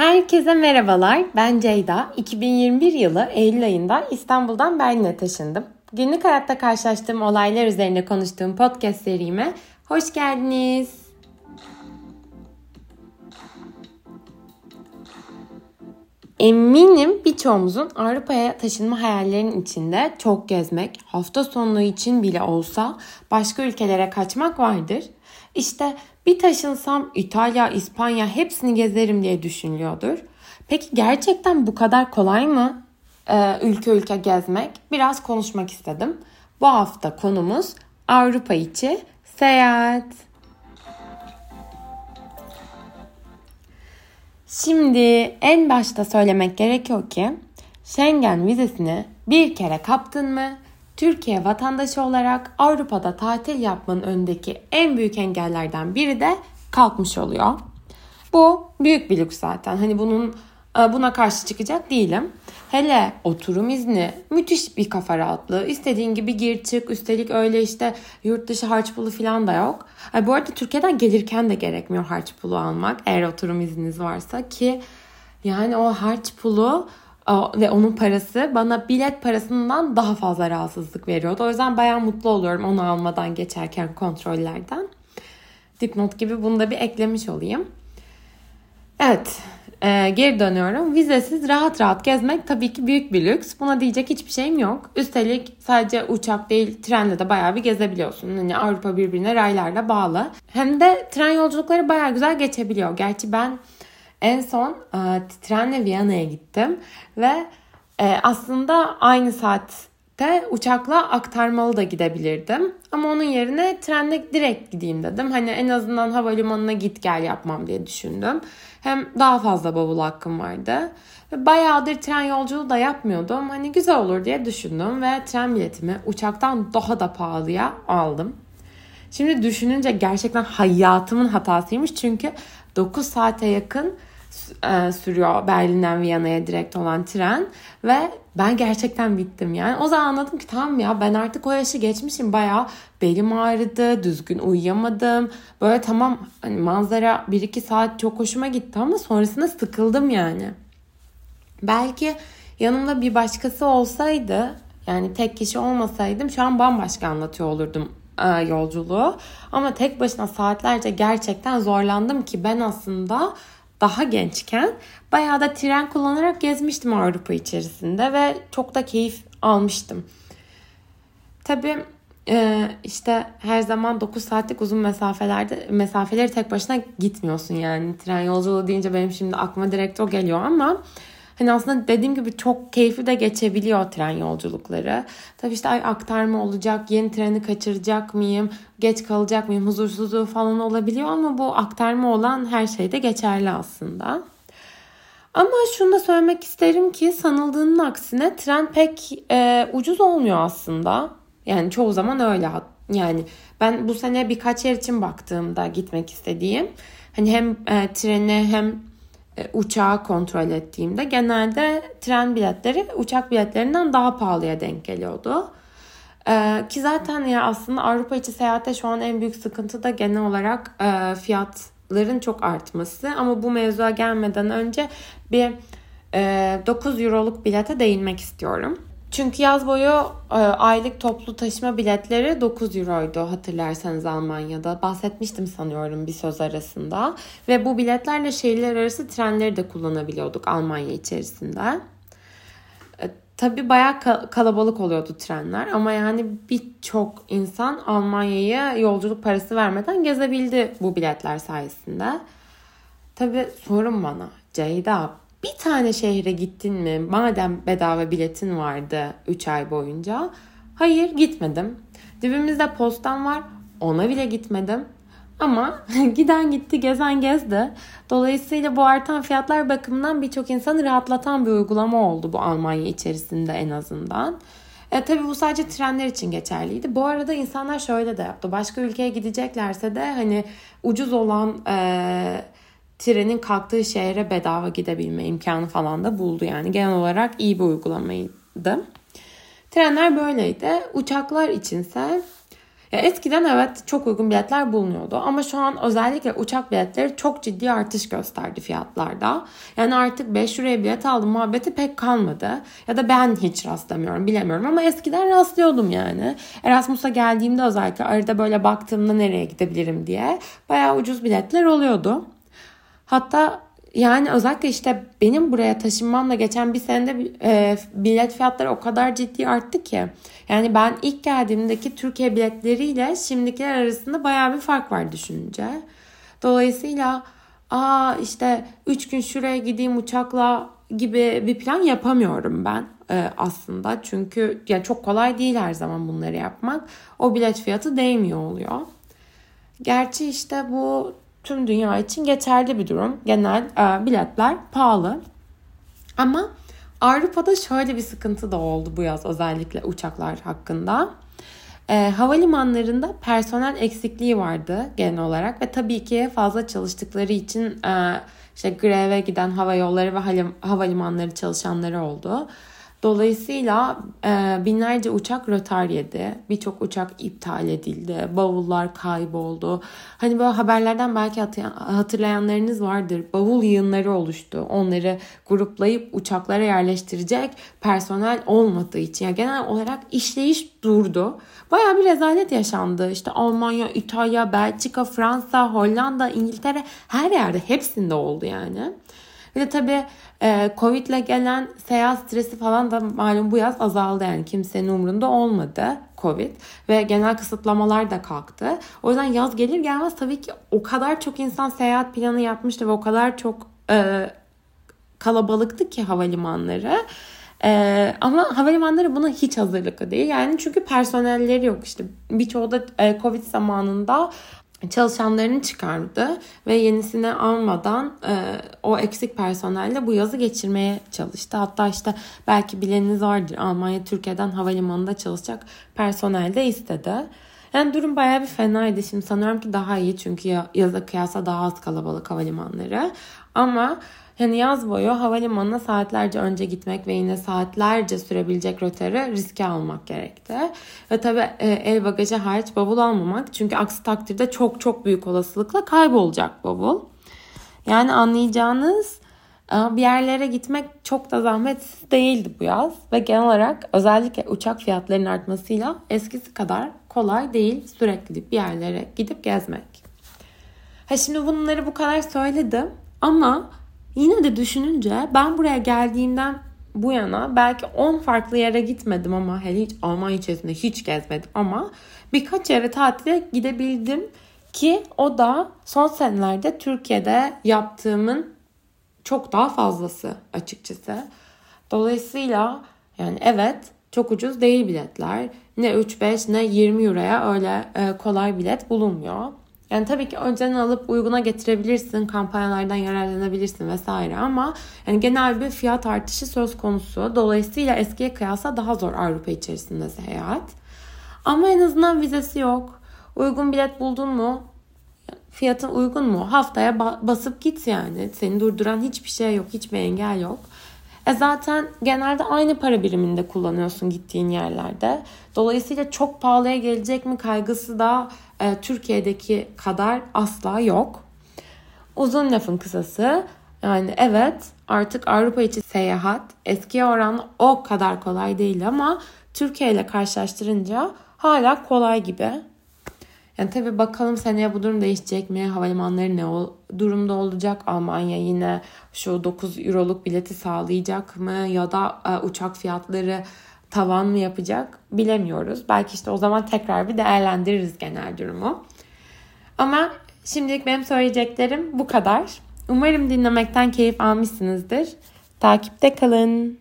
Herkese merhabalar. Ben Ceyda. 2021 yılı Eylül ayında İstanbul'dan Berlin'e taşındım. Günlük hayatta karşılaştığım olaylar üzerine konuştuğum podcast serime hoş geldiniz. Eminim birçoğumuzun Avrupa'ya taşınma hayallerinin içinde çok gezmek, hafta sonu için bile olsa başka ülkelere kaçmak vardır. İşte bir taşınsam İtalya, İspanya hepsini gezerim diye düşünülüyordur. Peki gerçekten bu kadar kolay mı ee, ülke ülke gezmek? Biraz konuşmak istedim. Bu hafta konumuz Avrupa içi seyahat. Şimdi en başta söylemek gerekiyor ki Schengen vizesini bir kere kaptın mı Türkiye vatandaşı olarak Avrupa'da tatil yapmanın önündeki en büyük engellerden biri de kalkmış oluyor. Bu büyük bir lüks zaten. Hani bunun buna karşı çıkacak değilim. Hele oturum izni müthiş bir kafa rahatlığı. İstediğin gibi gir çık. Üstelik öyle işte yurt dışı harç pulu falan da yok. Ay, bu arada Türkiye'den gelirken de gerekmiyor harç pulu almak. Eğer oturum izniniz varsa ki yani o harç pulu ve onun parası bana bilet parasından daha fazla rahatsızlık veriyordu. O yüzden bayağı mutlu oluyorum onu almadan geçerken kontrollerden. Dipnot gibi bunu da bir eklemiş olayım. Evet, e, geri dönüyorum. Vizesiz rahat rahat gezmek tabii ki büyük bir lüks. Buna diyecek hiçbir şeyim yok. Üstelik sadece uçak değil, trenle de bayağı bir gezebiliyorsun. Hani Avrupa birbirine raylarla bağlı. Hem de tren yolculukları bayağı güzel geçebiliyor. Gerçi ben en son e, trenle Viyana'ya gittim ve e, aslında aynı saatte uçakla aktarmalı da gidebilirdim. Ama onun yerine trenle direkt gideyim dedim. Hani en azından havalimanına git gel yapmam diye düşündüm. Hem daha fazla bavul hakkım vardı. Ve bayağıdır tren yolculuğu da yapmıyordum. Hani güzel olur diye düşündüm ve tren biletimi uçaktan daha da pahalıya aldım. Şimdi düşününce gerçekten hayatımın hatasıymış. Çünkü 9 saate yakın sürüyor Berlin'den Viyana'ya direkt olan tren ve ben gerçekten bittim yani. O zaman anladım ki tamam ya ben artık o yaşı geçmişim bayağı belim ağrıdı, düzgün uyuyamadım. Böyle tamam hani manzara 1-2 saat çok hoşuma gitti ama sonrasında sıkıldım yani. Belki yanımda bir başkası olsaydı yani tek kişi olmasaydım şu an bambaşka anlatıyor olurdum e, yolculuğu. Ama tek başına saatlerce gerçekten zorlandım ki ben aslında daha gençken bayağı da tren kullanarak gezmiştim Avrupa içerisinde ve çok da keyif almıştım. Tabii e, işte her zaman 9 saatlik uzun mesafelerde mesafeleri tek başına gitmiyorsun yani. Tren yolculuğu deyince benim şimdi aklıma direkt o geliyor ama Hani aslında dediğim gibi çok keyifli de geçebiliyor tren yolculukları. Tabii işte ay aktarma olacak, yeni treni kaçıracak mıyım, geç kalacak mıyım, huzursuzluğu falan olabiliyor ama bu aktarma olan her şeyde geçerli aslında. Ama şunu da söylemek isterim ki sanıldığının aksine tren pek e, ucuz olmuyor aslında. Yani çoğu zaman öyle. Yani ben bu sene birkaç yer için baktığımda gitmek istediğim hani hem e, treni hem uçağı kontrol ettiğimde genelde tren biletleri uçak biletlerinden daha pahalıya denk geliyordu. Ee, ki zaten ya aslında Avrupa içi seyahatte şu an en büyük sıkıntı da genel olarak e, fiyatların çok artması. Ama bu mevzuya gelmeden önce bir e, 9 euroluk bilete değinmek istiyorum. Çünkü yaz boyu e, aylık toplu taşıma biletleri 9 euroydu hatırlarsanız Almanya'da. Bahsetmiştim sanıyorum bir söz arasında. Ve bu biletlerle şehirler arası trenleri de kullanabiliyorduk Almanya içerisinde. E, tabii bayağı kalabalık oluyordu trenler ama yani birçok insan Almanya'ya yolculuk parası vermeden gezebildi bu biletler sayesinde. Tabii sorun bana Ceyda bir tane şehre gittin mi? Madem bedava biletin vardı 3 ay boyunca. Hayır gitmedim. Dibimizde postan var. Ona bile gitmedim. Ama giden gitti, gezen gezdi. Dolayısıyla bu artan fiyatlar bakımından birçok insanı rahatlatan bir uygulama oldu bu Almanya içerisinde en azından. E, tabii bu sadece trenler için geçerliydi. Bu arada insanlar şöyle de yaptı. Başka ülkeye gideceklerse de hani ucuz olan e, trenin kalktığı şehre bedava gidebilme imkanı falan da buldu. Yani genel olarak iyi bir uygulamaydı. Trenler böyleydi. Uçaklar içinse Ya eskiden evet çok uygun biletler bulunuyordu ama şu an özellikle uçak biletleri çok ciddi artış gösterdi fiyatlarda. Yani artık 5 liraya bilet aldım muhabbeti pek kalmadı. Ya da ben hiç rastlamıyorum bilemiyorum ama eskiden rastlıyordum yani. Erasmus'a geldiğimde özellikle arada böyle baktığımda nereye gidebilirim diye bayağı ucuz biletler oluyordu. Hatta yani özellikle işte benim buraya taşınmamla geçen bir senede e, bilet fiyatları o kadar ciddi arttı ki. Yani ben ilk geldiğimdeki Türkiye biletleriyle şimdikiler arasında baya bir fark var düşününce. Dolayısıyla aa işte 3 gün şuraya gideyim uçakla gibi bir plan yapamıyorum ben e, aslında. Çünkü ya çok kolay değil her zaman bunları yapmak. O bilet fiyatı değmiyor oluyor. Gerçi işte bu tüm dünya için geçerli bir durum. Genel e, biletler pahalı. Ama Avrupa'da şöyle bir sıkıntı da oldu bu yaz özellikle uçaklar hakkında. E, havalimanlarında personel eksikliği vardı genel olarak ve tabii ki fazla çalıştıkları için e, işte greve giden hava yolları ve havalimanları çalışanları oldu. Dolayısıyla e, binlerce uçak rötar yedi. Birçok uçak iptal edildi. Bavullar kayboldu. Hani böyle haberlerden belki hatırlayanlarınız vardır. Bavul yığınları oluştu. Onları gruplayıp uçaklara yerleştirecek personel olmadığı için. Yani genel olarak işleyiş durdu. Baya bir rezalet yaşandı. İşte Almanya, İtalya, Belçika, Fransa, Hollanda, İngiltere her yerde hepsinde oldu yani. Bir de tabii e, Covid ile gelen seyahat stresi falan da malum bu yaz azaldı yani kimsenin umurunda olmadı Covid ve genel kısıtlamalar da kalktı. O yüzden yaz gelir gelmez tabii ki o kadar çok insan seyahat planı yapmıştı ve o kadar çok e, kalabalıktı ki havalimanları. Ee, ama havalimanları buna hiç hazırlıklı değil. Yani çünkü personelleri yok işte. Birçoğu da e, Covid zamanında çalışanlarını çıkardı ve yenisini almadan e, o eksik personelle bu yazı geçirmeye çalıştı. Hatta işte belki bileniniz vardır Almanya Türkiye'den havalimanında çalışacak personel de istedi. Yani durum bayağı bir fenaydı. Şimdi sanıyorum ki daha iyi çünkü yaza kıyasla daha az kalabalık havalimanları. Ama yani yaz boyu havalimanına saatlerce önce gitmek ve yine saatlerce sürebilecek rötarı riske almak gerekti. Ve tabii e, el bagajı hariç bavul almamak. Çünkü aksi takdirde çok çok büyük olasılıkla kaybolacak bavul. Yani anlayacağınız e, bir yerlere gitmek çok da zahmetsiz değildi bu yaz. Ve genel olarak özellikle uçak fiyatlarının artmasıyla eskisi kadar kolay değil sürekli bir yerlere gidip gezmek. Ha şimdi bunları bu kadar söyledim ama Yine de düşününce ben buraya geldiğimden bu yana belki 10 farklı yere gitmedim ama hele hiç Almanya içerisinde hiç gezmedim ama birkaç yere tatile gidebildim ki o da son senelerde Türkiye'de yaptığımın çok daha fazlası açıkçası. Dolayısıyla yani evet çok ucuz değil biletler. Ne 3-5 ne 20 euroya öyle e, kolay bilet bulunmuyor. Yani tabii ki önceden alıp uyguna getirebilirsin, kampanyalardan yararlanabilirsin vesaire ama yani genel bir fiyat artışı söz konusu. Dolayısıyla eskiye kıyasla daha zor Avrupa içerisinde seyahat. Ama en azından vizesi yok. Uygun bilet buldun mu? Fiyatın uygun mu? Haftaya basıp git yani. Seni durduran hiçbir şey yok, hiçbir engel yok. E zaten genelde aynı para biriminde kullanıyorsun gittiğin yerlerde. Dolayısıyla çok pahalıya gelecek mi kaygısı da e, Türkiye'deki kadar asla yok. Uzun lafın kısası yani evet artık Avrupa içi seyahat eskiye oranla o kadar kolay değil ama Türkiye ile karşılaştırınca hala kolay gibi. Yani tabii bakalım seneye bu durum değişecek mi? Havalimanları ne o durumda olacak? Almanya yine şu 9 euroluk bileti sağlayacak mı? Ya da e, uçak fiyatları tavan mı yapacak bilemiyoruz. Belki işte o zaman tekrar bir değerlendiririz genel durumu. Ama şimdilik benim söyleyeceklerim bu kadar. Umarım dinlemekten keyif almışsınızdır. Takipte kalın.